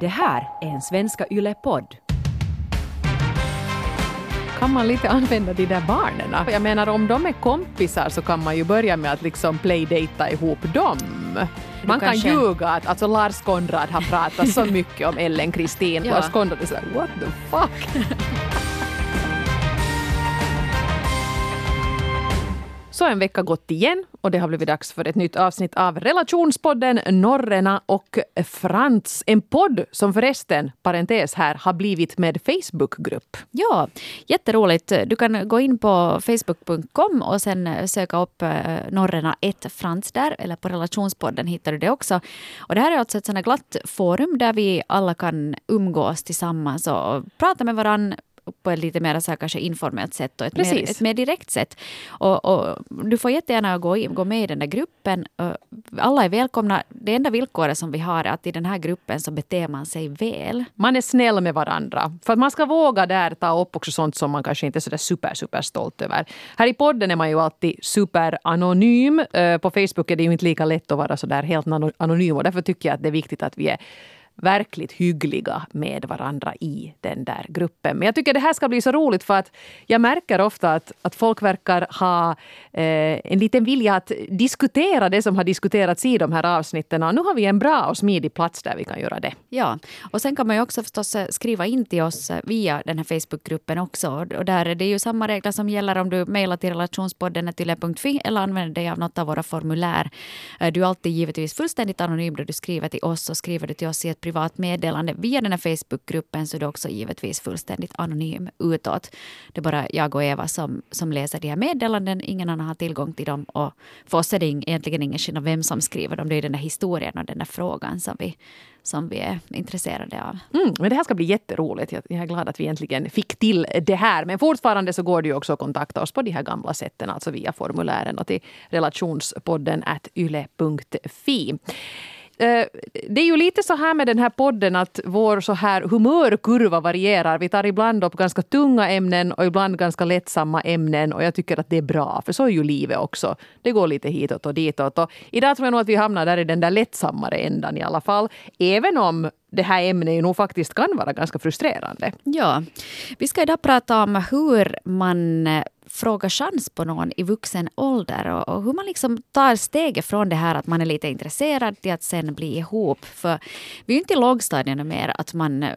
Det här är en Svenska Yle-podd. Kan man lite använda de där barnen? Jag menar om de är kompisar så kan man ju börja med att liksom playdata ihop dem. Man kan kanske- ljuga att alltså Lars Konrad har pratat så mycket om Ellen Kristin. Ja. Lars Konrad är såhär what the fuck? Så har en vecka gått igen och det har blivit dags för ett nytt avsnitt av relationspodden Norrena och Frans. En podd som förresten, parentes här, har blivit med Facebookgrupp. Ja, jätteroligt. Du kan gå in på facebook.com och sen eh, söka upp eh, Norrena 1 Frans där, eller på relationspodden hittar du det också. Och det här är alltså ett sånt glatt forum där vi alla kan umgås tillsammans och prata med varandra på ett lite mer så här, kanske informellt sätt och ett mer, ett mer direkt sätt. Och, och du får jättegärna gå, in, gå med i den där gruppen. Alla är välkomna. Det enda villkoret som vi har är att i den här gruppen så beter man sig väl. Man är snäll med varandra. För att man ska våga där ta upp också sånt som man kanske inte är sådär super, super stolt över. Här i podden är man ju alltid superanonym. På Facebook är det ju inte lika lätt att vara sådär helt ano- anonym och därför tycker jag att det är viktigt att vi är verkligt hyggliga med varandra i den där gruppen. Men jag tycker det här ska bli så roligt för att jag märker ofta att, att folk verkar ha eh, en liten vilja att diskutera det som har diskuterats i de här avsnitten. Och nu har vi en bra och smidig plats där vi kan göra det. Ja, och sen kan man ju också förstås eh, skriva in till oss eh, via den här Facebookgruppen också. Och där är det ju samma regler som gäller om du mejlar till relationspodden yle.fi eller använder dig av något av våra formulär. Eh, du är alltid givetvis fullständigt anonym då du skriver till oss och skriver du till oss i ett privat meddelande via den här Facebookgruppen så är du också givetvis fullständigt anonym utåt. Det är bara jag och Eva som, som läser de här meddelanden. Ingen annan har tillgång till dem och för oss är det egentligen ingen skillnad vem som skriver dem. Det är den där historien och den där frågan som vi, som vi är intresserade av. Mm, men det här ska bli jätteroligt. Jag, jag är glad att vi äntligen fick till det här. Men fortfarande så går det ju också att kontakta oss på de här gamla sätten, alltså via formulären och till relationspodden at yle.fi. Eh, det är ju lite så här med den här podden att vår så här humörkurva varierar. Vi tar ibland upp ganska tunga ämnen och ibland ganska lättsamma ämnen och jag tycker att det är bra, för så är ju livet också. Det går lite hitåt och ditåt. Och idag tror jag nog att vi hamnar där i den där lättsammare ändan i alla fall. Även om det här ämnet ju nog faktiskt kan vara ganska frustrerande. Ja, vi ska idag prata om hur man eh, frågar chans på någon i vuxen ålder och, och hur man liksom tar steget från det här att man är lite intresserad till att sen bli ihop. För vi är ju inte i lågstadiet mer att man eh,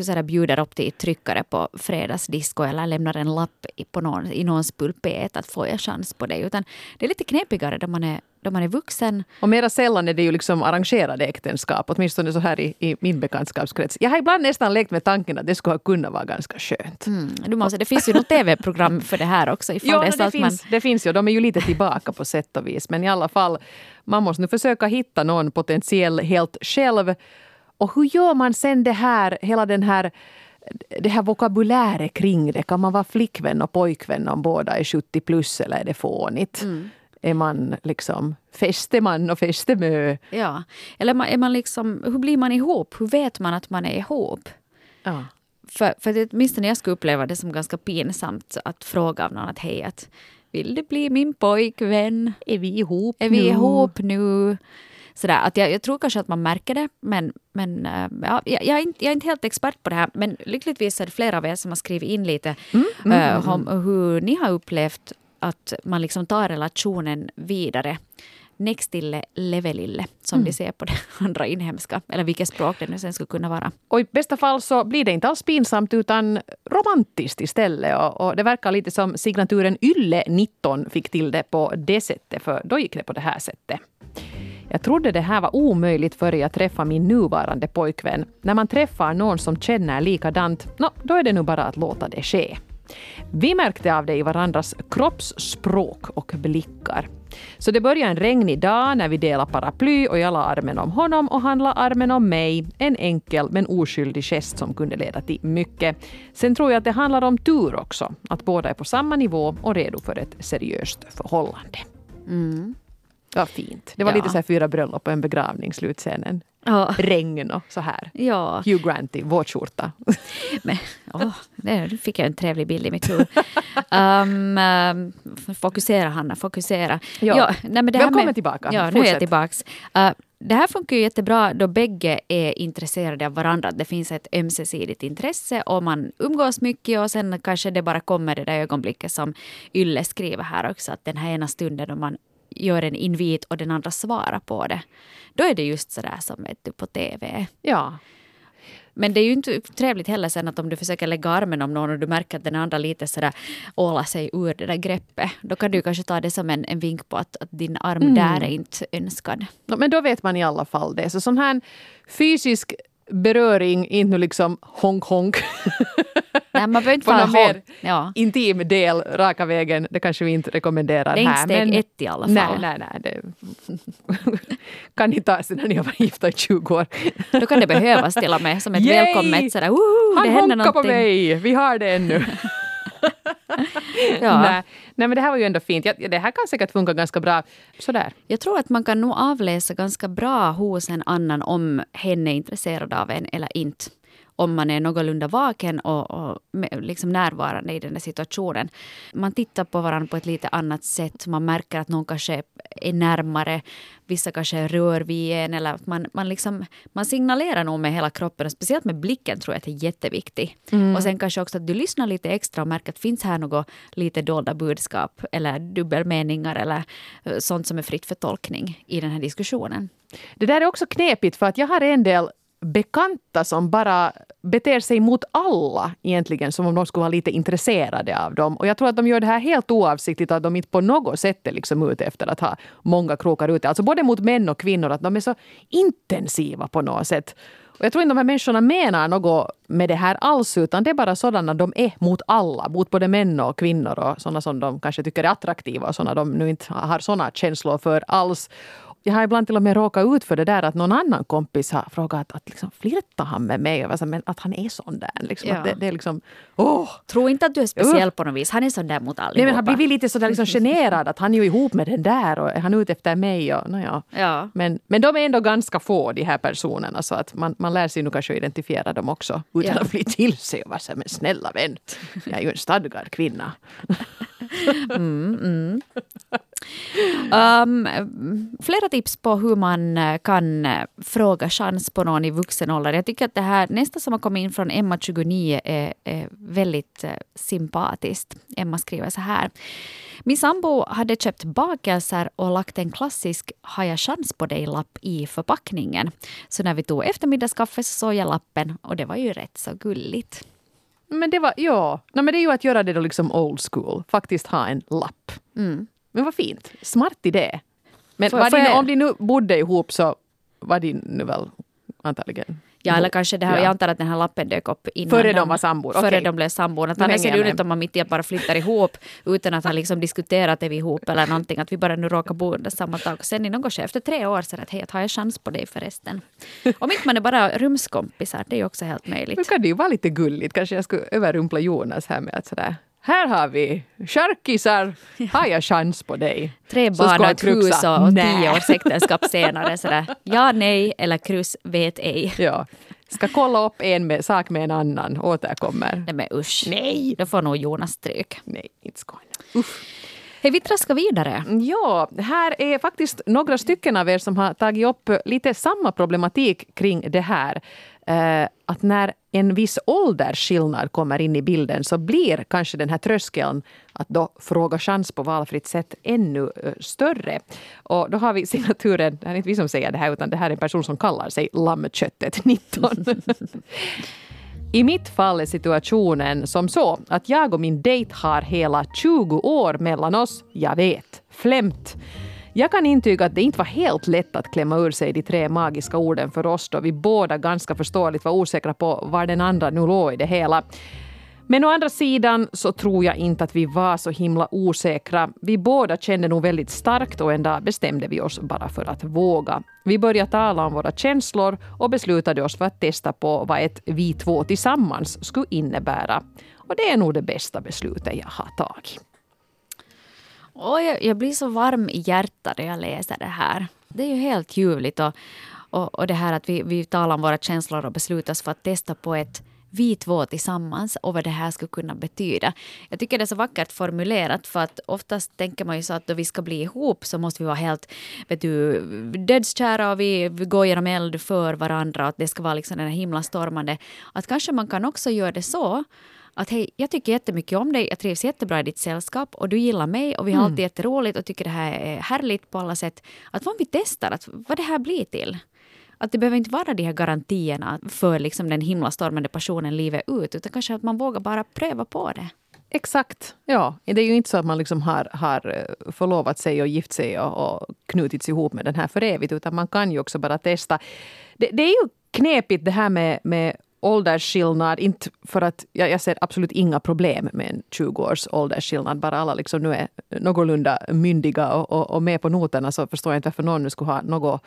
så här, bjuder upp till tryckare på fredagsdisco eller lämnar en lapp i, på någon, i någons pulpet att få jag chans på det. Utan det är lite knepigare då man är, då man är vuxen. Och mera sällan är det ju liksom arrangerade äktenskap, åtminstone så här i, i min bekantskapskrets. Jag har ibland nästan lekt med tanken att det skulle ha kunnat vara ganska skönt. Mm, du måste, det finns ju något tv-program för det här också. Ifall Ja, det det, att man, finns, det finns ju. De är ju lite tillbaka på sätt och vis. Men i alla fall, man måste nu försöka hitta någon potentiell helt själv. Och hur gör man sen det här, hela den här det här vokabuläret kring det. Kan man vara flickvän och pojkvän om båda är 70 plus eller är det fånigt? Är man liksom fästeman och fästemö? Ja, eller är man liksom, hur blir man ihop? Hur vet man att man är ihop? Ja. För, för det, åtminstone jag skulle uppleva det som ganska pinsamt att fråga av någon att hej, att vill du bli min pojkvän? Är vi ihop Är vi nu? ihop nu? Sådär, att jag, jag tror kanske att man märker det, men, men äh, ja, jag, jag, är inte, jag är inte helt expert på det här. Men lyckligtvis är det flera av er som har skrivit in lite äh, om hur ni har upplevt att man liksom tar relationen vidare. Next till levelille, som de ser på det andra inhemska, eller vilket språk det nu sen skulle kunna vara. Och i bästa fall så blir det inte alls pinsamt utan romantiskt istället. Och, och det verkar lite som signaturen Ylle 19 fick till det på det sättet, för då gick det på det här sättet. Jag trodde det här var omöjligt före jag träffade min nuvarande pojkvän. När man träffar någon som känner likadant, no, då är det nu bara att låta det ske. Vi märkte av det i varandras kroppsspråk och blickar. Så det började en regnig dag när vi delade paraply och jag la armen om honom och han la armen om mig. En enkel men oskyldig gest som kunde leda till mycket. Sen tror jag att det handlar om tur också. Att båda är på samma nivå och redo för ett seriöst förhållande. Mm var fint. Det var Ja. lite så här fyra bröllop och en begravning, slutscenen. Ja. Regn och så här. Ja, Hugh Grant i våtskjorta. men, åh, det, nu fick jag en trevlig bild i mitt huvud. Um, um, fokusera Hanna, fokusera. Ja. nej, men det här Välkommen med, tillbaka. Ja, nu är jag tillbaks. Uh, Det här funkar ju jättebra då bägge är intresserade av varandra. Det finns ett ömsesidigt intresse och man umgås mycket och sen kanske det bara kommer det där ögonblicket som Ylle skriver här också. Att den här ena stunden då man gör en invit och den andra svarar på det. Då är det just sådär som du, på TV. Ja. Men det är ju inte trevligt heller sen att om du försöker lägga armen om någon och du märker att den andra lite sådär ålar sig ur det där greppet. Då kan du kanske ta det som en, en vink på att, att din arm Mm. där är inte önskad. No, men då vet man i alla fall det. Så sån här fysisk beröring, inte nu liksom honk-honk. Nej, man behöver inte någon mer. Ja. intim del raka vägen, det kanske vi inte rekommenderar Det är inte här. steg ett i alla fall. Nej, nej, nej. Det kan ni ta sig när ni har varit gifta i 20 år. Då kan det behövas till och med som ett Yay! välkommet sådär, woho, Han det händer på mig, vi har det ännu. Ja. nej, nej, men det här var ju ändå fint. Ja, Det här kan säkert funka ganska bra. Sådär. Jag tror att man kan nog avläsa ganska bra hos en annan om hen är intresserad av en eller inte. Om man är någorlunda vaken och, och liksom närvarande i den där situationen. Man tittar på varandra på ett lite annat sätt. Man märker att någon kanske är närmare. Vissa kanske rör vid en. Eller man, man, liksom, man signalerar nog med hela kroppen. Och speciellt med blicken tror jag att det är jätteviktigt. Och sen kanske också att du lyssnar lite extra och märker att finns här något lite dolda budskap eller dubbelmeningar eller eh, sånt som är fritt för tolkning i den här diskussionen. Det där är också knepigt för att jag har en del bekanta som bara beter sig mot alla egentligen som om de skulle vara lite intresserade av dem. Och jag tror att de gör det här helt oavsiktligt att de inte på något sätt är liksom ute efter att ha många krokar ute. Alltså både mot män och kvinnor, att de är så intensiva på något sätt. Och jag tror inte de här människorna menar något med det här alls utan det är bara sådana de är mot alla. Mot både män och kvinnor och sådana som de kanske tycker är attraktiva och sådana de nu inte har sådana känslor för alls. Jag har ibland till och med råkat ut för det där att någon annan kompis har frågat att liksom, flirtar han med mig? Och så men att han är sån där. Liksom, Ja. det, det är liksom, åh! Tro inte att du är speciell på något vis. Han är sån där mot Nej, allihopa. men han blir lite sådär liksom generad att han är ju ihop med den där och är han ute efter mig? Och, nåja. Ja. men, men de är ändå ganska få de här personerna så att man, man lär sig nog kanske identifiera dem också utan Ja. att bli till sig och vara så men snälla vän, jag är ju en stadgad kvinna. Um, flera tips på hur man eh, kan eh, fråga chans på någon i vuxen ålder. Jag tycker att det här nästa som har kommit in från Emma 29 är, är väldigt eh, sympatiskt. Emma skriver så här. Min sambo hade köpt bakelser och lagt en klassisk har jag chans på dig-lapp i förpackningen. Så när vi tog eftermiddagskaffe så såg jag lappen och det var ju rätt så gulligt. Men det var, ja, Nej, men det är ju att göra det då liksom old school, faktiskt ha en lapp. Men vad fint, smart idé. Men Får- får de, jag- om de nu bodde ihop så var de nu väl antagligen Ja, eller kanske det här, Ja. jag antar att den här lappen dök upp innan Före de var sambor, Före okej. de blev sambor. Att Nu annars ser det med. om man mitt i att bara flyttar ihop utan att ha liksom diskuterat är vi ihop eller någonting. Att vi bara nu råkar bo under samma tak. Och sen i något efter tre år så är det att hej, att har jag chans på dig förresten? Om inte man är bara rumskompisar, det är ju också helt Nu möjligt. kan det ju vara lite gulligt. Kanske jag skulle överrumpla Jonas här med att sådär. Här har vi charkisar. Har jag chans på dig? Tre barn och ett hus och tio års äktenskap senare. Sådär, ja, nej eller kryss, vet ej. Ja. Ska kolla upp en med, sak med en annan. Återkommer. Nej men usch. Nej. Då får nog Jonas stryk. Nej, inte. Uff. Hej, vi traskar vidare. Ja, här är faktiskt några stycken av er som har tagit upp lite samma problematik kring det här. Eh, att när en viss åldersskillnad kommer in i bilden så blir kanske den här tröskeln att då fråga chans på valfritt sätt ännu eh, större. Och då har vi signaturen, det här är inte vi som säger det här utan det här är en person som kallar sig Lammköttet 19. I mitt fall är situationen som så att jag och min dejt har hela 20 år mellan oss. Jag vet, flämt. Jag kan intyga att det inte var helt lätt att klämma ur sig de tre magiska orden för oss då vi båda ganska förståeligt var osäkra på var den andra nu låg i det hela. Men å andra sidan så tror jag inte att vi var så himla osäkra. Vi båda kände nog väldigt starkt och en dag bestämde vi oss bara för att våga. Vi började tala om våra känslor och beslutade oss för att testa på vad ett vi två tillsammans skulle innebära. Och det är nog det bästa beslutet jag har tagit. Och jag, jag blir så varm i hjärtat när jag läser det här. Det är ju helt ljuvligt. Och, och, och det här att vi, vi talar om våra känslor och beslutar oss för att testa på ett vi två tillsammans och vad det här skulle kunna betyda. Jag tycker det är så vackert formulerat för att oftast tänker man ju så att då vi ska bli ihop så måste vi vara helt vet du, dödskära och vi, vi går genom eld för varandra och att det ska vara liksom den här himlastormande. Att kanske man kan också göra det så att hej, jag tycker jättemycket om dig, jag trivs jättebra i ditt sällskap och du gillar mig och vi har mm. alltid jätteroligt och tycker det här är härligt på alla sätt. Att vad vi testar, att vad det här blir till. Att det behöver inte vara de här garantierna för liksom den himlastormande passionen livet ut, utan kanske att man vågar bara pröva på det. Exakt. Ja, det är ju inte så att man liksom har, har eh, förlovat sig och gift sig och, och knutits ihop med den här för evigt, utan man kan ju också bara testa. Det, det är ju knepigt det här med, med åldersskillnad. Inte för att jag, jag ser absolut inga problem med en 20 års åldersskillnad. Bara alla liksom nu är någorlunda myndiga och, och, och med på noterna så förstår jag inte varför någon nu skulle ha något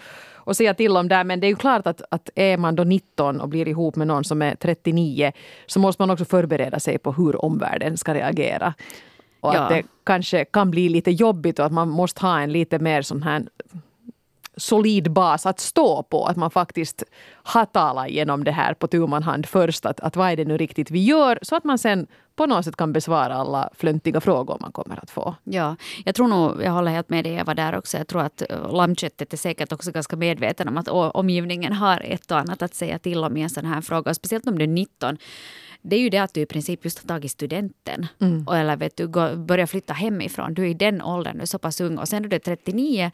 att säga till om där. Men det är ju klart att, att är man då 19 och blir ihop med någon som är 39 så måste man också förbereda sig på hur omvärlden ska reagera. Och ja. att det kanske kan bli lite jobbigt och att man måste ha en lite mer sån här solid bas att stå på. Att man faktiskt har talat igenom det här på tu man hand först. Att, att vad är det nu riktigt vi gör? Så att man sen på något sätt kan besvara alla flöntiga frågor man kommer att få. Ja, jag tror nog, jag håller helt med dig Eva där också. Jag tror att eh, lammköttet är säkert också ganska medveten om att omgivningen har ett och annat att säga till om i en sån här fråga. Och speciellt om du är 19 det är ju det att du i princip just har tagit studenten. Mm. Eller vet du, börjar flytta hemifrån. Du är i den åldern, du är så pass ung. Och sen när du är 39,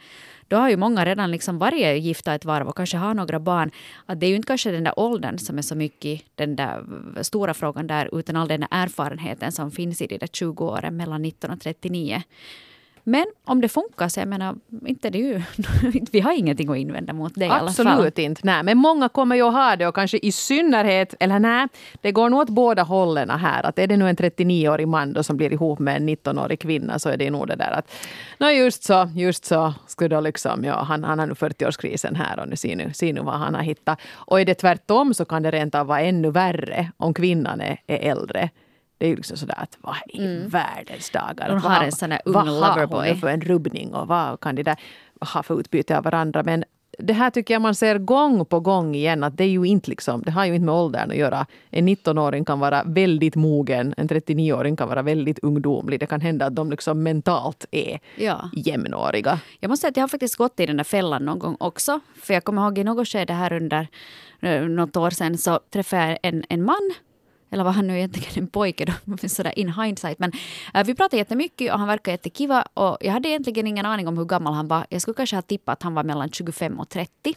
då har ju många redan liksom varit gifta ett varv och kanske har några barn. Att det är ju inte kanske den där åldern som är så mycket den där stora frågan där, utan all den erfarenheten som finns i de där 20 åren mellan 19 och 39. Men om det funkar så jag menar, inte det ju, vi har ingenting att invända mot det Absolut i alla fall. Absolut inte. Nej, men många kommer ju att ha det och kanske i synnerhet, eller nej, det går nog åt båda hållen här. Att är det nu en 39-årig man då som blir ihop med en 19-årig kvinna så är det nog det där att no just så, just så, skulle då liksom, ja, han, han har nu 40-årskrisen här och nu ser, nu ser nu vad han har hittat. Och är det tvärtom så kan det rent av vara ännu värre om kvinnan är, är äldre det är ju liksom sådär att vad i mm. världens dagar. Hon har en sån där ung loverboy. Vad har hon för en rubbning och vad kan de där ha för utbyte av varandra. Men det här tycker jag man ser gång på gång igen att det är ju inte liksom, det har ju inte med åldern att göra. En 19-åring kan vara väldigt mogen, en 39-åring kan vara väldigt ungdomlig. Det kan hända att de liksom mentalt är ja. jämnåriga. Jag måste säga att jag har faktiskt gått i den där fällan någon gång också. För jag kommer ihåg i något skede här under eh, något år sedan så träffade jag en, en man eller var han nu egentligen en pojke då, sådär in hindsight. Men äh, vi pratade jättemycket och han verkade jättekiva och jag hade egentligen ingen aning om hur gammal han var. Jag skulle kanske ha tippat att han var mellan 25 och 30.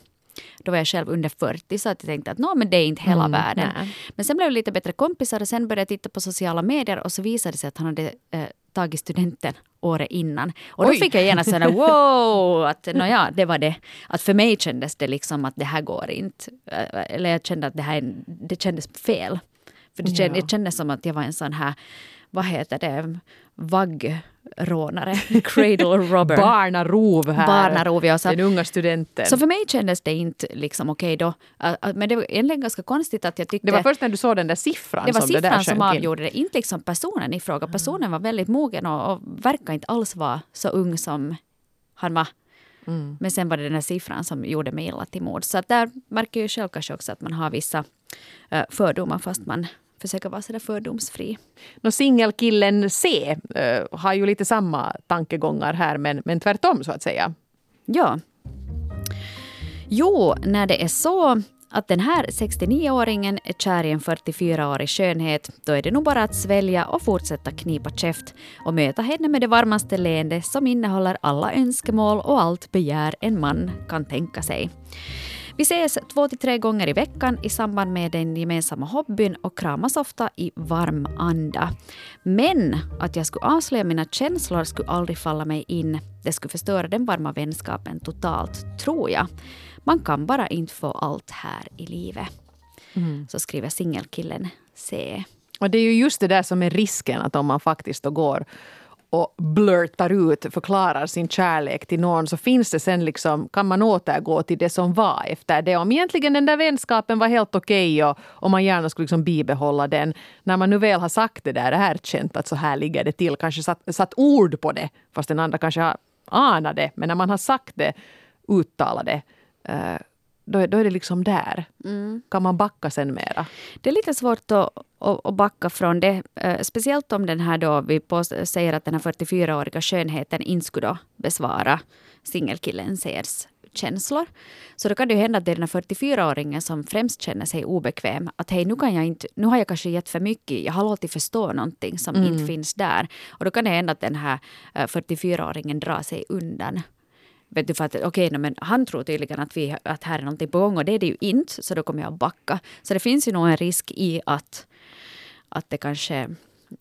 Då var jag själv under 40 så att jag tänkte att no, men det är inte hela mm, världen. Nej. Men sen blev vi lite bättre kompisar och sen började jag titta på sociala medier och så visade det sig att han hade äh, tagit studenten året innan. Och då Oj. fick jag genast sådär wow, att nåja, det var det. Att för mig kändes det liksom att det här går inte. Äh, eller jag kände att det här det kändes fel. För det, känd, ja. det kändes som att jag var en sån här, vad heter det, vaggrånare, cradle robber. Barnarov här. Barnarov, ja. Så, Den unga studenten. Så för mig kändes det inte liksom okej okay då. Men det var egentligen ganska konstigt att jag tyckte... Det var först när du såg den där siffran Det var som siffran det som avgjorde det, inte liksom personen i fråga. Personen var väldigt mogen och, och verkar inte alls vara så ung som han var. Mm. Men sen var det den här siffran som gjorde mig illa till mod. Så där märker jag själv kanske också att man har vissa fördomar fast man försöka vara sådär fördomsfri. No, Singelkillen C uh, har ju lite samma tankegångar här men, men tvärtom så att säga. Ja. Jo, när det är så att den här 69-åringen är kär i en 44-årig skönhet, då är det nog bara att svälja och fortsätta knipa käft och möta henne med det varmaste leende som innehåller alla önskemål och allt begär en man kan tänka sig. Vi ses två till tre gånger i veckan i samband med den gemensamma hobbyn och kramas ofta i varm anda. Men att jag skulle avslöja mina känslor skulle aldrig falla mig in. Det skulle förstöra den varma vänskapen totalt, tror jag. Man kan bara inte få allt här i livet. Mm. Så skriver singelkillen C. Och det är ju just det där som är risken, att om man faktiskt då går och blurtar ut, förklarar sin kärlek till någon så finns det sen liksom, kan man återgå till det som var efter det. Om egentligen den där vänskapen var helt okej okay och, och man gärna skulle liksom bibehålla den. När man nu väl har sagt det där, erkänt att så här ligger det till, kanske satt, satt ord på det, fast den andra kanske har anat det. Men när man har sagt det, uttalat det, eh, då, är- då är det liksom där. Kan man backa sen mera? Det är lite svårt att, att, att backa från det. Eh, speciellt om den här då, vi säger att den här 44-åriga skönheten inte skulle då besvara singelkillen Seers känslor. Så då kan det ju hända att det är den här 44-åringen som främst känner sig obekväm. Att hej, nu, kan jag inte, nu har jag kanske gett för mycket. Jag har låtit förstå någonting som inte finns där. Och då kan det hända att den här eh, 44-åringen drar sig undan. Vet du, för att okej, no, men han tror tydligen att, vi, att här är någonting på gång och det är det ju inte, så då kommer jag att backa. Så det finns ju nog en risk i att, att det kanske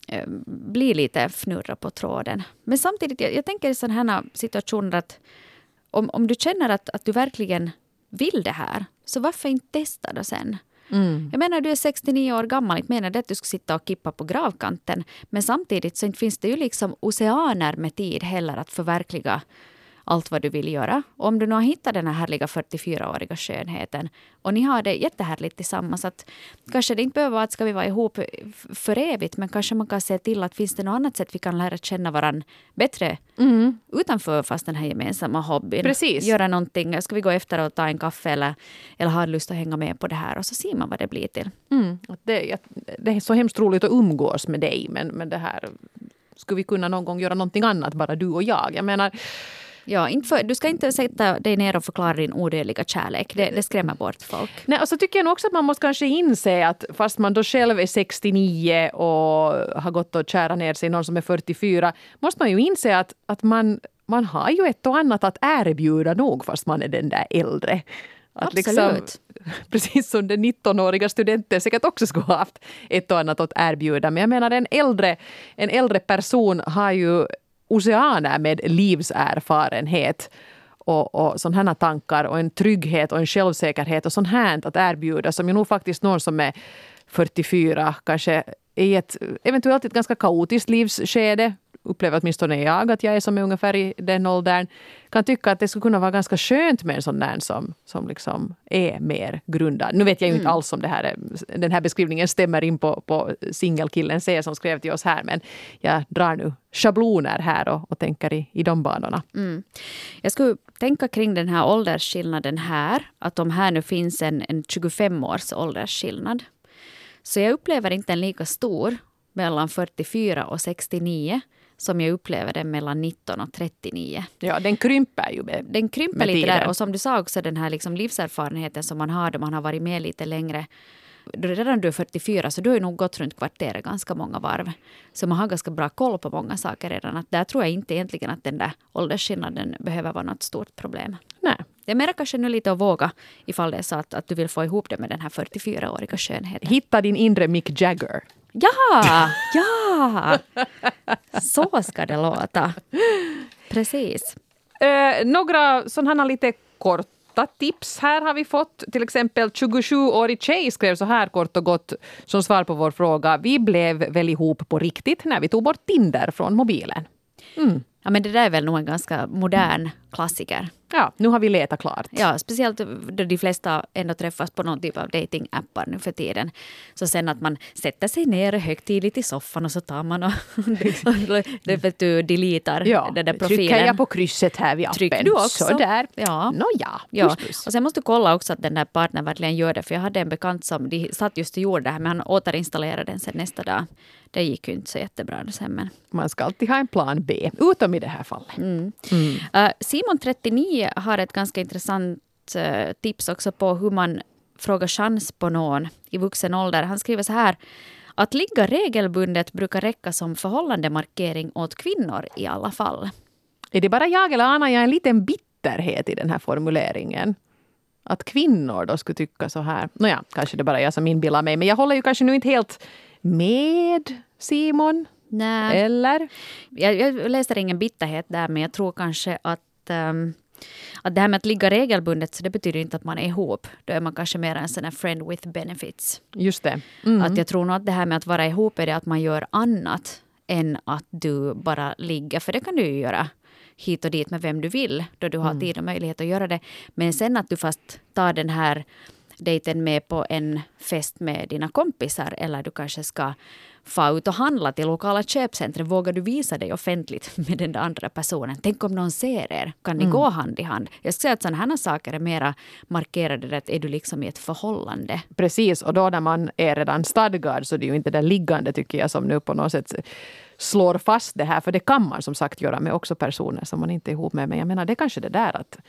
eh, blir lite fnurra på tråden. Men samtidigt, jag, jag tänker i sådana här situationer att om, om du känner att, att du verkligen vill det här, så varför inte testa då sen? Jag menar, du är 69 år gammal, inte menar det att du ska sitta och kippa på gravkanten. Men samtidigt så finns det ju liksom oceaner med tid heller att förverkliga allt vad du vill göra. Och om du nu har hittat den här härliga 44-åriga skönheten och ni har det jättehärligt tillsammans, att kanske det inte behöver vara att ska vi vara ihop för evigt, men kanske man kan se till att finns det något annat sätt vi kan lära känna varandra bättre utanför fast den här gemensamma hobbyn. Precis. Göra någonting, ska vi gå efter och ta en kaffe eller, eller har lust att hänga med på det här och så ser man vad det blir till. Mm. Det, det är så hemskt roligt att umgås med dig men, men det här skulle vi kunna någon gång göra någonting annat, bara du och jag? Jag menar, Ja, inte för, du ska inte sätta dig ner och förklara din odödliga kärlek. Det, det skrämmer bort folk. Nej, och så tycker jag nog också att man måste kanske inse att fast man då själv är 69 och har gått och kärat ner sig någon som är 44, måste man ju inse att, att man, man har ju ett och annat att erbjuda nog fast man är den där äldre. Att liksom Absolut. precis som den 19-åriga studenten säkert också skulle ha haft ett och annat att erbjuda. Men jag menar en äldre, en äldre person har ju oceaner med livserfarenhet och, och sådana här tankar och en trygghet och en självsäkerhet och sånt här att erbjuda som ju nog faktiskt någon som är 44 kanske i ett eventuellt ett ganska kaotiskt livsskede upplever åtminstone jag att jag är som är ungefär i den åldern, kan tycka att det skulle kunna vara ganska skönt med en sån där som, som liksom är mer grundad. Nu vet jag ju inte alls om det här, är- den här beskrivningen stämmer in på, på singelkillen C som skrev till oss här, men jag drar nu schabloner här och, och tänker i, i de banorna. Jag skulle tänka kring den här åldersskillnaden här. Att om här nu finns en, en 25 års åldersskillnad. Så jag upplever inte en lika stor mellan 44 och 69 som jag upplever den mellan 19 och 39. Ja, den krymper ju. Med, Den krymper med lite tiden. där och som du sa också den här liksom livserfarenheten som man har då man har varit med lite längre. Redan du är 44 så du har ju nog gått runt kvarteret ganska många varv. Så man har ganska bra koll på många saker redan. Att där tror jag inte egentligen att den där åldersskillnaden behöver vara något stort problem. Nej. Det är mer kanske nu lite att våga ifall det är så att, att du vill få ihop det med den här 44-åriga skönheten. Hitta din inre Mick Jagger. Ja! Ja! Så ska det låta. Precis. Eh, några sådana lite korta tips här har vi fått. Till exempel 27-årig tjej skrev så här kort och gott som svar på vår fråga. Vi blev väl ihop på riktigt när vi tog bort Tinder från mobilen. Mm. Ja, men det där är väl nog en ganska modern klassiker. Ja, nu har vi letat klart. Ja, speciellt då de flesta ändå träffas på någon typ av datingappar nu för tiden. Så sen att man sätter sig ner högtidligt i soffan och så tar man och, och vet du, deletar Ja, den där profilen. trycker jag på krysset här vid appen. Trycker du också? Sådär. Ja. Nåja, Ja, och sen måste du kolla också att den där partnern verkligen gör det. För jag hade en bekant som de satt just och gjorde det här men han återinstallerade den sen nästa dag. Det gick ju inte så jättebra sen men. Man ska alltid ha en plan B, utom i det här fallet. Uh, Simon 39 har ett ganska intressant uh, tips också på hur man frågar chans på någon i vuxen ålder. Han skriver så här. Att ligga regelbundet brukar räcka som förhållandemarkering åt kvinnor i alla fall. Är det bara jag eller anar jag en liten bitterhet i den här formuleringen? Att kvinnor då skulle tycka så här. Nåja, kanske det bara är jag som inbillar mig. Men jag håller ju kanske nu inte helt med Simon. Nej. Eller? Jag, jag läser ingen bitterhet där, men jag tror kanske att, ehm, att det här med att ligga regelbundet, så det betyder inte att man är ihop. Då är man kanske mer en sån här friend with benefits. Just det. Mm. Att jag tror nog att det här med att vara ihop är det att man gör annat än att du bara ligger. För det kan du ju göra hit och dit med vem du vill, då du har tid och möjlighet att göra det. Men sen att du fast tar den här dejten med på en fest med dina kompisar eller du kanske ska få ut och handla till lokala köpcentret. Vågar du visa dig offentligt med den där andra personen? Tänk om någon ser er? Kan ni mm. gå hand i hand? Jag skulle säga att sådana här saker är mera markerade. Att är du liksom i ett förhållande? Precis, och då när man är redan stadgad så är det ju inte det liggande tycker jag som nu på något sätt slår fast det här. För det kan man som sagt göra med också personer som man inte är ihop med. Men jag menar det är kanske det där att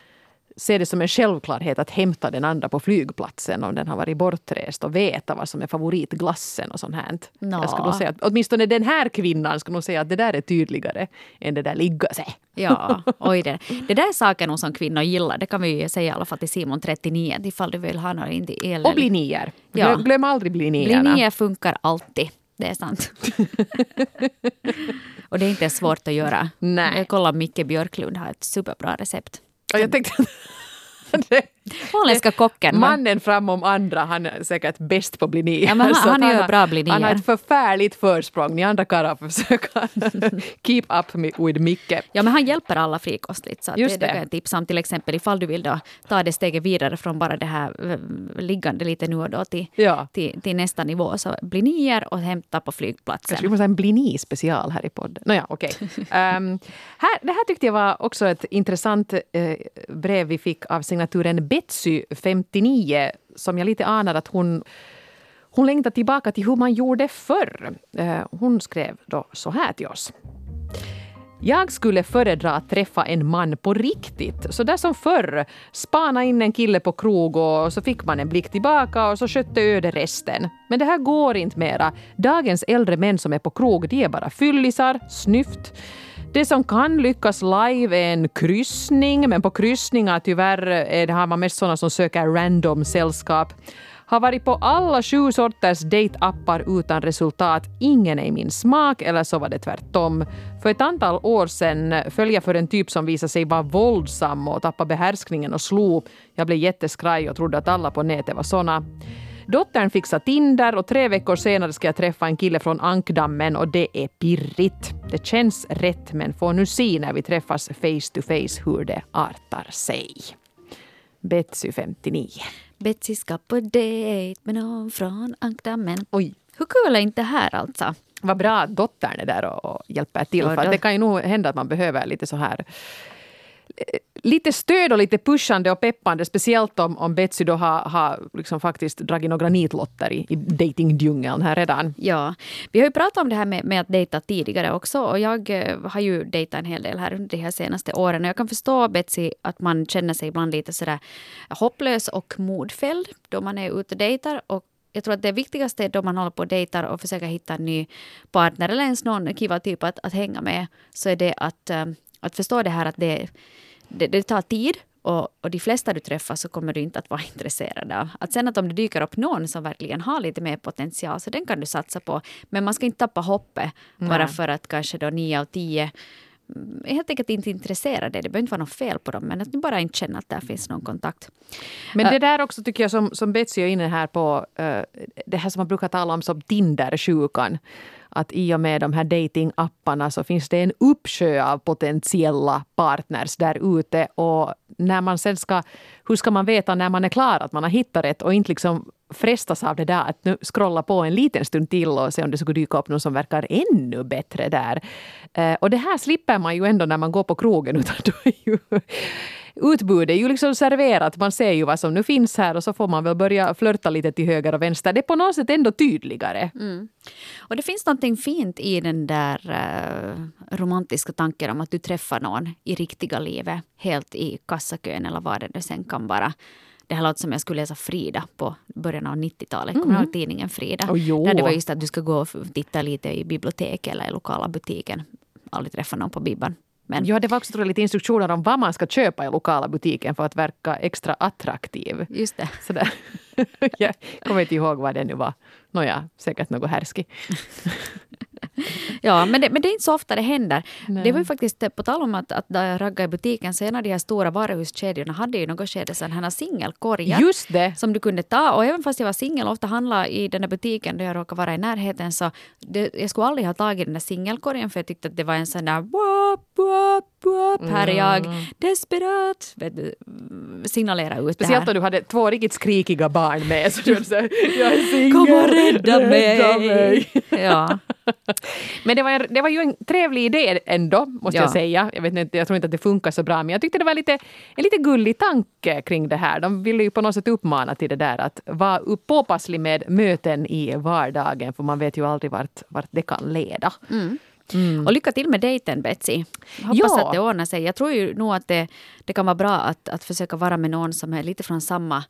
se det som en självklarhet att hämta den andra på flygplatsen om den har varit bortrest och veta vad som är favoritglassen och sånt här. No. Jag skulle säga att åtminstone den här kvinnan skulle nog säga att det där är tydligare än det där ligga sig. Ja, oj det. Det där är saker som kvinnor gillar. Det kan vi säga i alla fall till Simon 39 ifall du vill ha något inte el. Och bli nior. Ja. Glöm aldrig bli nierna. Bli funkar alltid. Det är sant. och det är inte svårt att göra. Nej. Jag kollar Micke Björklund har ett superbra recept. Och jag tänkte Holländska kocken. Mannen framom andra, han är säkert bäst på blinier. Ja, han, han, är ju bra blinier. Han har ett förfärligt försprång. Ni andra karlar försöka keep up with Micke. Ja, men han hjälper alla frikostligt. Så Just det, det kan tipsa om. Till exempel ifall du vill då ta det steget vidare från bara det här eh, liggande lite nu och då till, ja. till, till, nästa nivå. Så blinier och hämta på flygplatsen. Kanske vi måste ha en blini-special här i podden. Nåja, okej. Okay. um, ehm, här, det här tyckte jag var också ett intressant uh, brev vi fick av signaturen Betsy, 59, som jag lite anar att hon hon längtar tillbaka till hur man gjorde förr. Eh, hon skrev då så här till oss. Jag skulle föredra att träffa en man på riktigt. Så där som förr. Spana in en kille på krog och så fick man en blick tillbaka och så skötte öde resten. Men det här går inte mera. Dagens äldre män som är på krog, de är bara fyllisar, snyft. Det som kan lyckas live är en kryssning, men på kryssningar tyvärr är har man mest sådana som söker random sällskap. Har varit på alla sju sorters dejtappar utan resultat. Ingen är i min smak, eller så var det tvärtom. För ett antal år sedan föll jag för en typ som visade sig vara våldsam och tappade behärskningen och slog. Jag blev jätteskraj och trodde att alla på nätet var såna. Dottern fixar Tinder och tre veckor senare ska jag träffa en kille från Ankdammen och det är pirrigt. Det känns rätt men får nu se när vi träffas face to face hur det artar sig. Betsy 59. Betsy ska på dejt med någon från Ankdammen. Oj. Hur kul är inte det här alltså? Vad bra att dottern är där och, hjälper till. För det kan ju nog hända att man behöver lite så här lite stöd och lite pushande och peppande, speciellt om, om Betsy då har, har liksom faktiskt dragit några nitlotter i, i datingdjungeln här redan. Ja, vi har ju pratat om det här med, med att dejta tidigare också och jag eh, har ju dejtat en hel del här under de här senaste åren och jag kan förstå Betsy att man känner sig ibland lite sådär hopplös och modfälld då man är ute och dejtar och jag tror att det viktigaste då man håller på och dejtar och försöker hitta en ny partner eller ens någon kiva typ att, att hänga med så är det att, eh, att förstå det här att det det, det tar tid och, och de flesta du träffar så kommer du inte att vara intresserad av. Att sen att om det dyker upp någon som verkligen har lite mer potential så den kan du satsa på. Men man ska inte tappa hoppet Nej. bara för att kanske då nio av tio mm, är helt enkelt inte intresserade. Det behöver inte vara något fel på dem, men att ni bara inte känner att där finns någon kontakt. Men det där också tycker jag som, som Betsy är inne här på, uh, det här som man brukar tala om som Tinder-sjukan att i och med de här datingapparna så finns det en uppsjö av potentiella partners där ute. Och när man sen ska, hur ska man veta när man är klar att man har hittat rätt och inte liksom frestas av det där att nu scrolla på en liten stund till och se om det skulle dyka upp någon som verkar ännu bättre där. Eh, och det här slipper man ju ändå när man går på krogen. Utan då är ju utbudet är ju liksom serverat. Man ser ju vad som nu finns här och så får man väl börja flörta lite till höger och vänster. Det är på något sätt ändå tydligare. Mm. Och det finns någonting fint i den där uh, romantiska tanken om att du träffar någon i riktiga livet. Helt i kassakön eller vad det nu sen kan vara. Det här låter som jag skulle läsa Frida på början av 90-talet. Kommer du mm. ihåg tidningen Frida? Oh, Där det var just att du ska gå och titta lite i biblioteket eller i lokala butiken. Aldrig träffa någon på Bibban. Men... Ja, det var också tror jag, lite instruktioner om vad man ska köpa i lokala butiken för att verka extra attraktiv. Just det. Sådär. jag kommer inte ihåg vad det nu var. Nåja, säkert något härski. Ja, men det, men det är inte så ofta det händer. Nej. Det var ju faktiskt, på tal om att, att jag raggade i butiken, så en av de här stora varuhuskedjorna hade ju något skede sådana singelkorgar. Just det. Som du kunde ta. Och även fast jag var singel och ofta handlade i den där butiken där jag råkade vara i närheten så det, jag skulle aldrig ha tagit den där singelkorgen för jag tyckte att det var en sån där wop, wop, wop. Här är jag mm. desperat. Du, signalera ut Speciellt det här. om du hade två riktigt skrikiga barn med. Så du så, jag är singel. Kom och rädda mig. Rädda mig. Ja. Men det var, en, det var ju en trevlig idé ändå, måste ja. jag säga. Jag, vet inte, jag tror inte att det funkar så bra, men jag tyckte det var lite, en lite gullig tanke kring det här. De ville ju på något sätt uppmana till det där att vara påpasslig med möten i vardagen, för man vet ju aldrig vart, vart det kan leda. Mm. Mm. Och lycka till med dejten Betsy. Hoppas ja. att det ordnar sig. Jag tror ju nog att det, det kan vara bra att, att försöka vara med någon som är lite från samma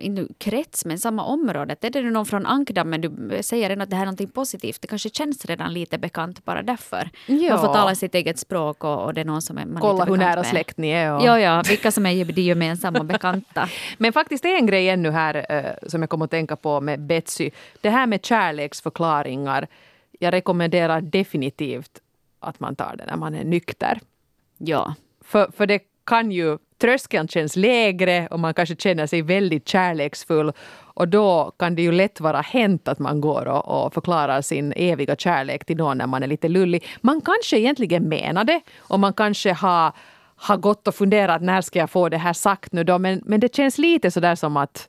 inte krets, men samma område. Är det någon från ankdammen du säger redan att det här är något positivt. Det kanske känns redan lite bekant bara därför. Ja. Man får tala sitt eget språk och, och det är någon som är man Kolla hur nära släkt ni är. Och... Ja, ja, vilka som är de gemensamma bekanta. men faktiskt är en grej ännu här uh, som jag kommer att tänka på med Betsy. Det här med kärleksförklaringar. Jag rekommenderar definitivt att man tar det när man är nykter. Ja. För, för det kan ju tröskeln känns lägre och man kanske känner sig väldigt kärleksfull. Och då kan det ju lätt vara hänt att man går och, och förklarar sin eviga kärlek till någon när man är lite lullig. Man kanske egentligen menar det och man kanske har, har gått och funderat när ska jag få det här sagt nu då. Men, men det känns lite sådär som att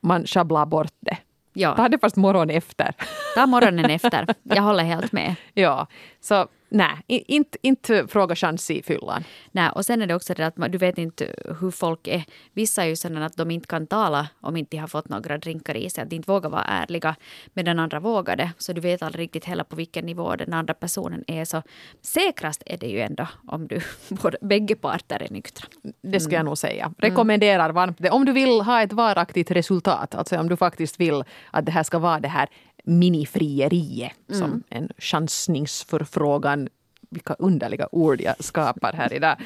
man sjabblar bort det. Ja. Ta det fast morgon efter. Ta morgonen efter. Jag håller helt med. Ja, så Nej, inte, inte fråga chans i fyllan. Nej, och sen är det också det att du vet inte hur folk är. Vissa är ju sådana att de inte kan tala om inte de har fått några drinkar i sig. Att de inte vågar vara ärliga. Men den andra vågar det. Så du vet aldrig riktigt heller på vilken nivå den andra personen är. Så säkrast är det ju ändå om du både, bägge parter är nyktra. Det skulle jag nog säga. Mm. Rekommenderar varmt det. Om du vill ha ett varaktigt resultat. Alltså om du faktiskt vill att det här ska vara det här minifrieriet mm. som en chansningsförfrågan vilka underliga ord jag skapar här idag.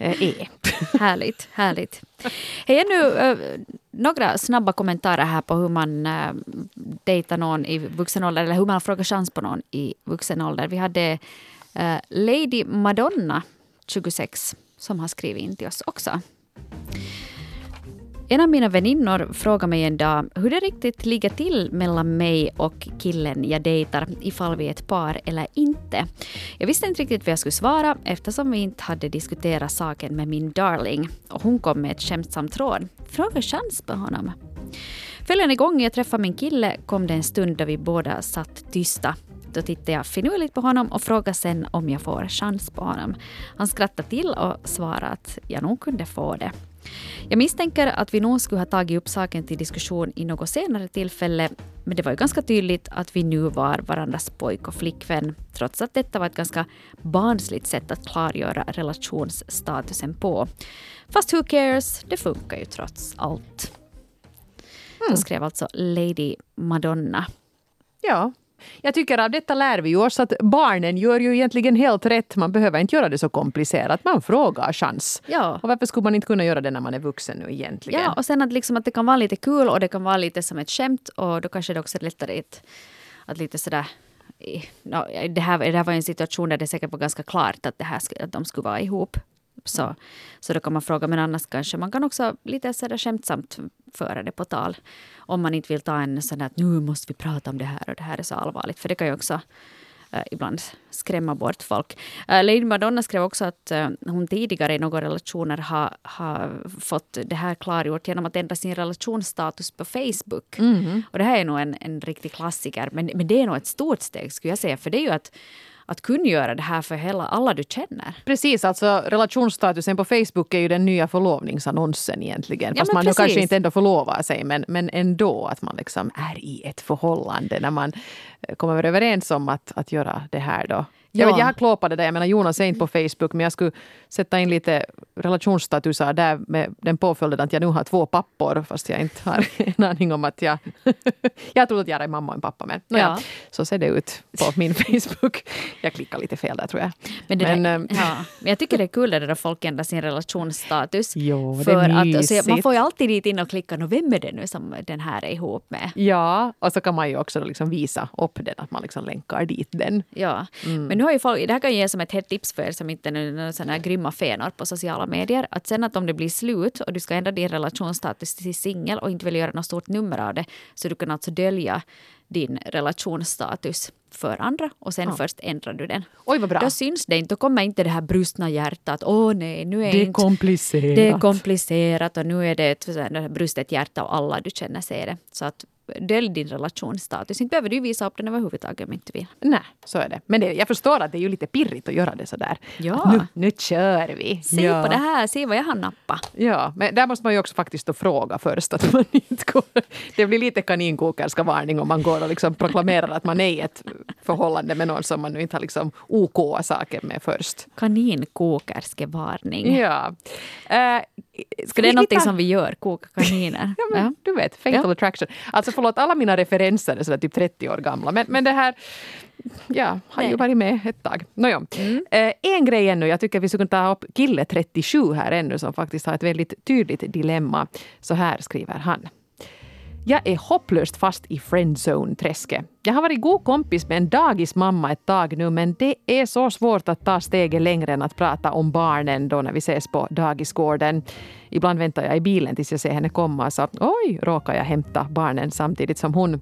Eh, är. härligt, härligt. Hej, nu äh, några snabba kommentarer här på hur man äh, dejtar någon i vuxen ålder eller hur man frågar chans på någon i vuxen ålder. Vi hade äh, Lady Madonna, 26, som har skrivit in till oss också. En av mina väninnor frågade mig en dag hur det riktigt ligger till mellan mig och killen jag dejtar, ifall vi är ett par eller inte. Jag visste inte riktigt vad jag skulle svara eftersom vi inte hade diskuterat saken med min darling. Och hon kom med ett skämtsamt råd. Fråga chans på honom. Följande gång jag träffade min kille kom det en stund då vi båda satt tysta. Då tittade jag finurligt på honom och frågade sen om jag får chans på honom. Han skrattade till och svarade att jag nog kunde få det. Jag misstänker att vi nog skulle ha tagit upp saken till diskussion i något senare tillfälle, men det var ju ganska tydligt att vi nu var varandras pojk och flickvän, trots att detta var ett ganska barnsligt sätt att klargöra relationsstatusen på. Fast who cares, det funkar ju trots allt. Mm. Så skrev alltså Lady Madonna. Ja, jag tycker av detta lär vi oss att barnen gör ju egentligen helt rätt. Man behöver inte göra det så komplicerat. Man frågar chans. Ja. Och varför skulle man inte kunna göra det när man är vuxen nu egentligen? Ja, och sen att, liksom att det kan vara lite kul och det kan vara lite som ett skämt och då kanske det också är lättare att, att lite sådär No, det, här, det här var en situation där det säkert var ganska klart att, det här, att de skulle vara ihop. Så, så då kan man fråga, men annars kanske man kan också lite sådär skämtsamt föra det på tal. Om man inte vill ta en sån där att nu måste vi prata om det här och det här är så allvarligt. För det kan ju också uh, ibland skrämma bort folk. Uh, Lady Madonna skrev också att uh, hon tidigare i några relationer har, har fått det här klargjort genom att ändra sin relationsstatus på Facebook. Mm. Och det här är nog en, en riktig klassiker. Men, men det är nog ett stort steg skulle jag säga. För det är ju att att kungöra det här för hela, alla du känner. Precis, alltså relationsstatusen på Facebook är ju den nya förlovningsannonsen egentligen. Ja, Fast man precis. kanske inte ändå förlovar sig men, men ändå att man liksom är i ett förhållande när man eh, kommer överens om att, att göra det här då. Jag, vet, Ja. jag har klåpat det där, jag menar Jonas är inte på Facebook men jag skulle sätta in lite relationsstatusar där med den påföljden att jag nu har två pappor fast jag inte har en aning om att jag... jag tror att jag är mamma och en pappa men nåja, Ja. så ser det ut på min Facebook. Jag klickar lite fel där tror jag. Men, Men, där, ehm, ja, jag tycker det är kul att folk ändrar sin relationsstatus. Jo, för att, alltså, man får ju alltid dit in och klicka, "Nå, vem är det nu som den här är ihop med? Ja, och så kan man ju också liksom visa upp den, att man liksom länkar dit den. Ja, Mm. men nu har ju folk, det här kan jag ge som ett hett tips för er som inte är några sådana här grymma fenor på sociala medier. Att sen att om det blir slut och du ska ändra din relationsstatus till singel och inte vill göra något stort nummer av det, så du kan alltså dölja din relationsstatus för andra och sen först ändrar du den. Oj vad bra. Då syns det inte, då kommer inte det här brustna hjärtat. Åh nej, nu är Det inte... komplicerat. Det är komplicerat och nu är det ett brustet hjärta och alla du känner ser det. Så att dölj din relationsstatus. Inte behöver du visa upp den överhuvudtaget om inte vill. Nej, så är det. Men det, jag förstår att det är ju lite pirrigt att göra det sådär. Ja. Att Nu, nu kör vi. Se ja. på det här, se vad jag har nappat. Ja, men där måste man ju också faktiskt då fråga först att man inte går... Det blir lite kaninkokerska varning om man går och liksom proklamerar att man är i ett förhållande med någon som man nu inte har liksom OK saker med först. Kaninkokerskevarning. Ja. Uh, Ska det är någonting som vi gör, koka kaniner? Ja, men, Du vet, fatal Ja. attraction. Alltså förlåt, alla mina referenser är sådär typ 30 år gamla. Men, men det här ja, har ju Nej. varit med ett tag. Nåja. Eh, en grej ännu, jag tycker vi skulle kunna ta upp kille 37 här ännu som faktiskt har ett väldigt tydligt dilemma. Så här skriver han. Jag är hopplöst fast i friendzone-träsket. Jag har varit god kompis med en dagismamma ett tag nu men det är så svårt att ta steget längre än att prata om barnen då när vi ses på dagisgården. Ibland väntar jag i bilen tills jag ser henne komma så oj, råkar jag hämta barnen samtidigt som hon.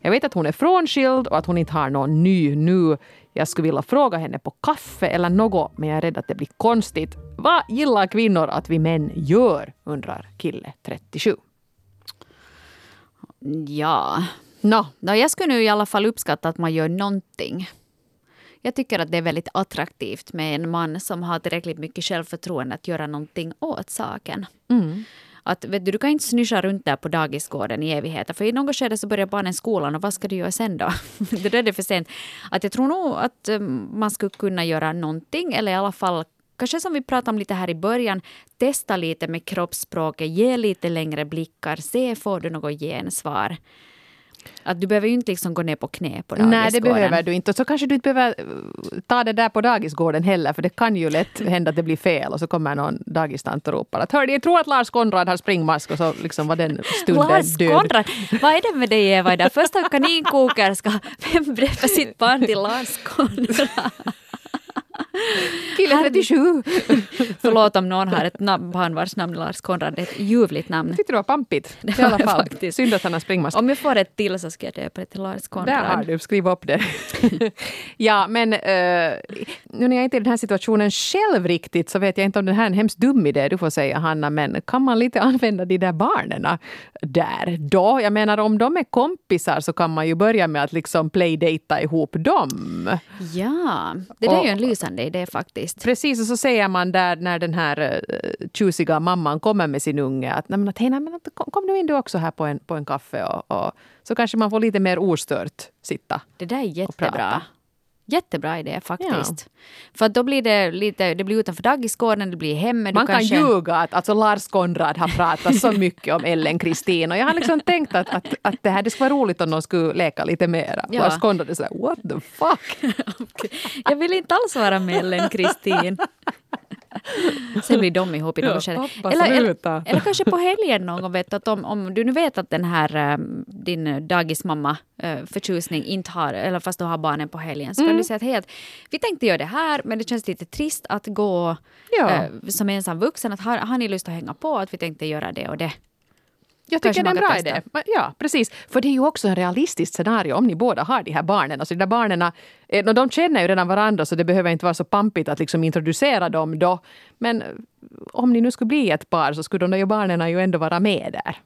Jag vet att hon är frånskild och att hon inte har någon ny nu. Jag skulle vilja fråga henne på kaffe eller något men jag är rädd att det blir konstigt. Vad gillar kvinnor att vi män gör? undrar kille 37. Ja. Nå, Nå, jag skulle nu i alla fall uppskatta att man gör någonting. Jag tycker att det är väldigt attraktivt med en man som har tillräckligt mycket självförtroende att göra någonting åt saken. Att, vet du, du kan inte snyscha runt där på dagisgården i evigheter. För i något skede så börjar barnen skolan och vad ska du göra sen då? det är det för sent. Att jag tror nog att um, man skulle kunna göra någonting eller i alla fall Kanske som vi pratade om lite här i början, testa lite med kroppsspråket, ge lite längre blickar, se får du något gensvar. Att du behöver ju inte liksom gå ner på knä på dagisgården. Nej, det behöver du inte. Och så kanske du inte behöver eh, ta det där på dagisgården heller, för det kan ju lätt hända att det blir fel och så kommer någon dagistant och ropar att hörde, jag tror att Lars Konrad har springmask och så liksom var den stunden Lars död. Konrad, vad är det med dig Eva idag? Först har kaninkokerska, vem döper sitt barn till Lars Konrad? Kille 37! Förlåt om någon har ett namn, barn vars namn Lars Konrad, är ett ljuvligt namn. Jag tyckte det var pampigt. Det I alla fall. faktiskt. Synd att han har springmask. Om jag får ett till så ska jag döpa det till Lars Konrad. Där har du, skriv upp det. ja, men eh, nu när jag inte är i den här situationen själv riktigt så vet jag inte om det här är en hemskt dum idé du får säga Hanna, men kan man lite använda de där barnen där då? Jag menar om de är kompisar så kan man ju börja med att liksom playdata ihop dem. Ja, det där är ju en Lysande idé faktiskt. Precis, och så säger man där när den här uh, tjusiga mamman kommer med sin unge att, nej, men att, hej, nej, men kom, kom nu in du också här på en, på en kaffe och, och så kanske man får lite mer ostört sitta. Det där är prata. jättebra. Jättebra idé faktiskt. För att då blir det lite, det blir utanför dagisgården, det blir hemma. Du Man kanske... kan ljuga att alltså Lars Konrad har pratat så mycket om Ellen Kristin och jag har liksom tänkt att, att, att det här det skulle vara roligt om de skulle leka lite mera. Ja. Lars Konrad är såhär, what the fuck? Jag vill inte alls vara med Ellen Kristin. Sen blir de ihop i Ja, något skede. pappa, Eller, eller, eller kanske på helgen någon vet att om, om du nu vet att den här eh, din dagismamma eh, förtjusning inte har, eller fast du har barnen på helgen, så Mm. kan du säga att hej, vi tänkte göra det här, men det känns lite trist att gå Ja. eh, som ensam vuxen. Att har, har ni lust att hänga på att vi tänkte göra det och det? Jag tycker det är en bra idé. Ja, precis. För det är ju också en realistiskt scenario om ni båda har de här barnen. Alltså de där barnen, eh, de känner ju redan varandra så det behöver inte vara så pampigt att liksom introducera dem då. Men eh, om ni nu skulle bli ett par så skulle de där ju barnen ju ändå vara med där.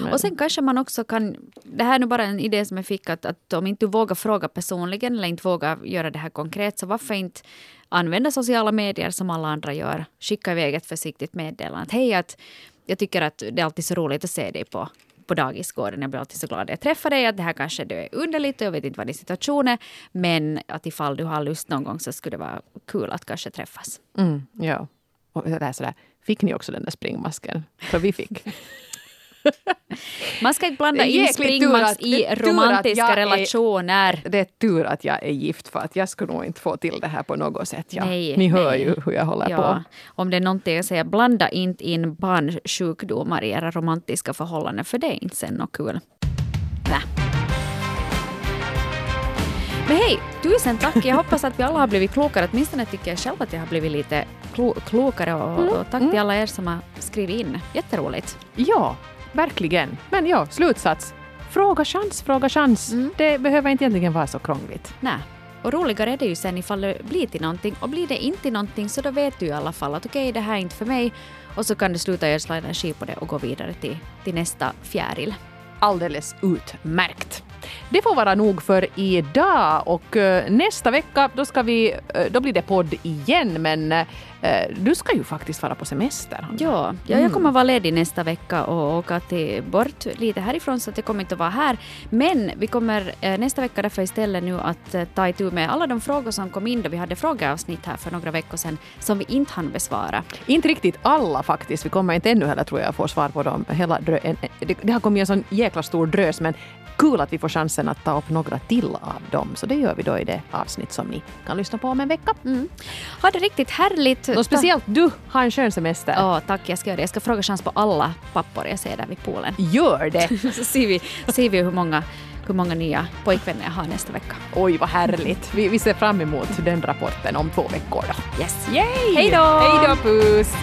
Men- Och sen kanske man också kan, det här är nu bara en idé som jag fick, att, att om inte du vågar fråga personligen eller inte vågar göra det här konkret, så varför inte använda sociala medier som alla andra gör. Skicka iväg ett försiktigt meddelande. Att hej, att jag tycker att det är alltid så roligt att se dig på på dagisgården. Jag blev alltid så glad att jag träffade dig. Att det här kanske är underligt och jag vet inte vad din situation är. Men att ifall du har lust någon gång så skulle det vara kul att kanske träffas. Mm, ja. Och det är sådär, fick ni också den där springmasken? För vi fick. Man ska inte blanda in springmax i romantiska relationer. det är tur att jag är gift för att jag skulle nog inte få till det här på något sätt. Ja. Nej, Ni hör nej. ju hur jag håller Ja, på. om det är någonting jag säger, blanda inte in barnsjukdomar i era romantiska förhållanden för det är inte sen något kul. Nä. Men hej, tusen tack. Jag hoppas att vi alla har blivit klokare. Åtminstone tycker jag själv att jag har blivit lite klo klokare. Och, och tack till alla er som har skrivit in. Jätteroligt. Ja, verkligen. Men ja, slutsats. Fråga chans, fråga chans. Mm. Det behöver inte egentligen vara så krångligt. Nä. Och roligare är det ju sen ifall det blir till någonting. Och blir det inte till någonting så då vet du i alla fall att okej, det här är inte för mig. Och så kan du sluta ödsla energi på det och gå vidare till, till nästa fjäril. Alldeles utmärkt. Det får vara nog för idag och eh, nästa vecka då, ska vi, eh, då blir det podd igen men eh, du ska ju faktiskt vara på semester. Hanna. Ja, ja jag kommer vara ledig nästa vecka och åka till bort lite härifrån så att jag kommer inte att vara här. Men vi kommer nästa vecka därför istället nu att ta itu med alla de frågor som kom in då vi hade frågeavsnitt här för några veckor sedan som vi inte hann besvara. Inte riktigt alla faktiskt. Vi kommer inte ännu heller tror jag få svar på dem. Hela drö- en, det, det har kommit en sån jäkla stor drös men kul att vi får chansen att ta upp några till av dem. Så det gör vi då i det avsnitt som ni kan lyssna på om en vecka. Mm. Ha det riktigt härligt! Och speciellt du, ha en skön semester. Ja, tack. Jag ska göra det. Jag ska fråga chans på alla pappor jag ser där vid poolen. Gör det! Så ser vi, ser vi hur, många, hur många nya pojkvänner jag har nästa vecka. Oj, vad härligt. Vi, vi ser fram emot den rapporten om två veckor då. Yes. Yay! Hej då! Hej då, puss!